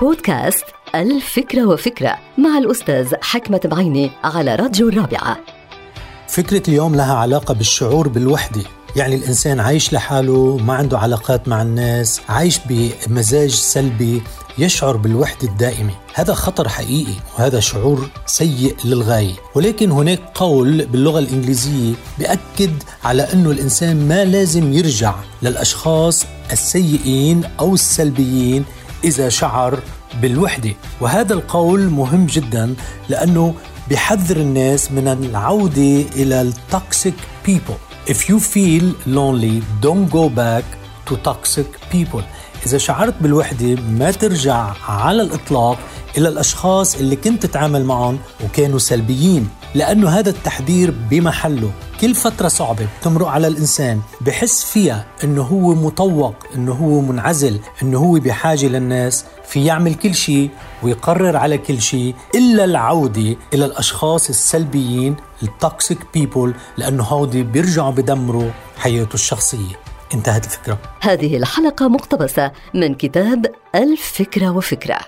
بودكاست الفكرة وفكرة مع الأستاذ حكمة بعيني على راديو الرابعة. فكرة اليوم لها علاقة بالشعور بالوحدة. يعني الإنسان عايش لحاله ما عنده علاقات مع الناس عايش بمزاج سلبي يشعر بالوحدة الدائمة. هذا خطر حقيقي وهذا شعور سيء للغاية. ولكن هناك قول باللغة الإنجليزية بأكد على أنه الإنسان ما لازم يرجع للأشخاص السيئين أو السلبيين إذا شعر بالوحدة. وهذا القول مهم جدا لأنه بحذر الناس من العودة إلى التوكسيك people. If you feel lonely don't go back to toxic people. إذا شعرت بالوحدة ما ترجع على الإطلاق إلى الأشخاص اللي كنت تتعامل معهم وكانوا سلبيين لأنه هذا التحذير بمحله. كل فترة صعبة تمرق على الإنسان بحس فيها أنه هو مطوق أنه هو منعزل أنه هو بحاجة للناس في يعمل كل شيء ويقرر على كل شيء إلا العودة إلى الأشخاص السلبيين التوكسيك بيبول لأنه هودي بيرجعوا بدمروا حياته الشخصية. انتهت الفكرة. هذه الحلقة مقتبسة من كتاب الفكرة وفكرة.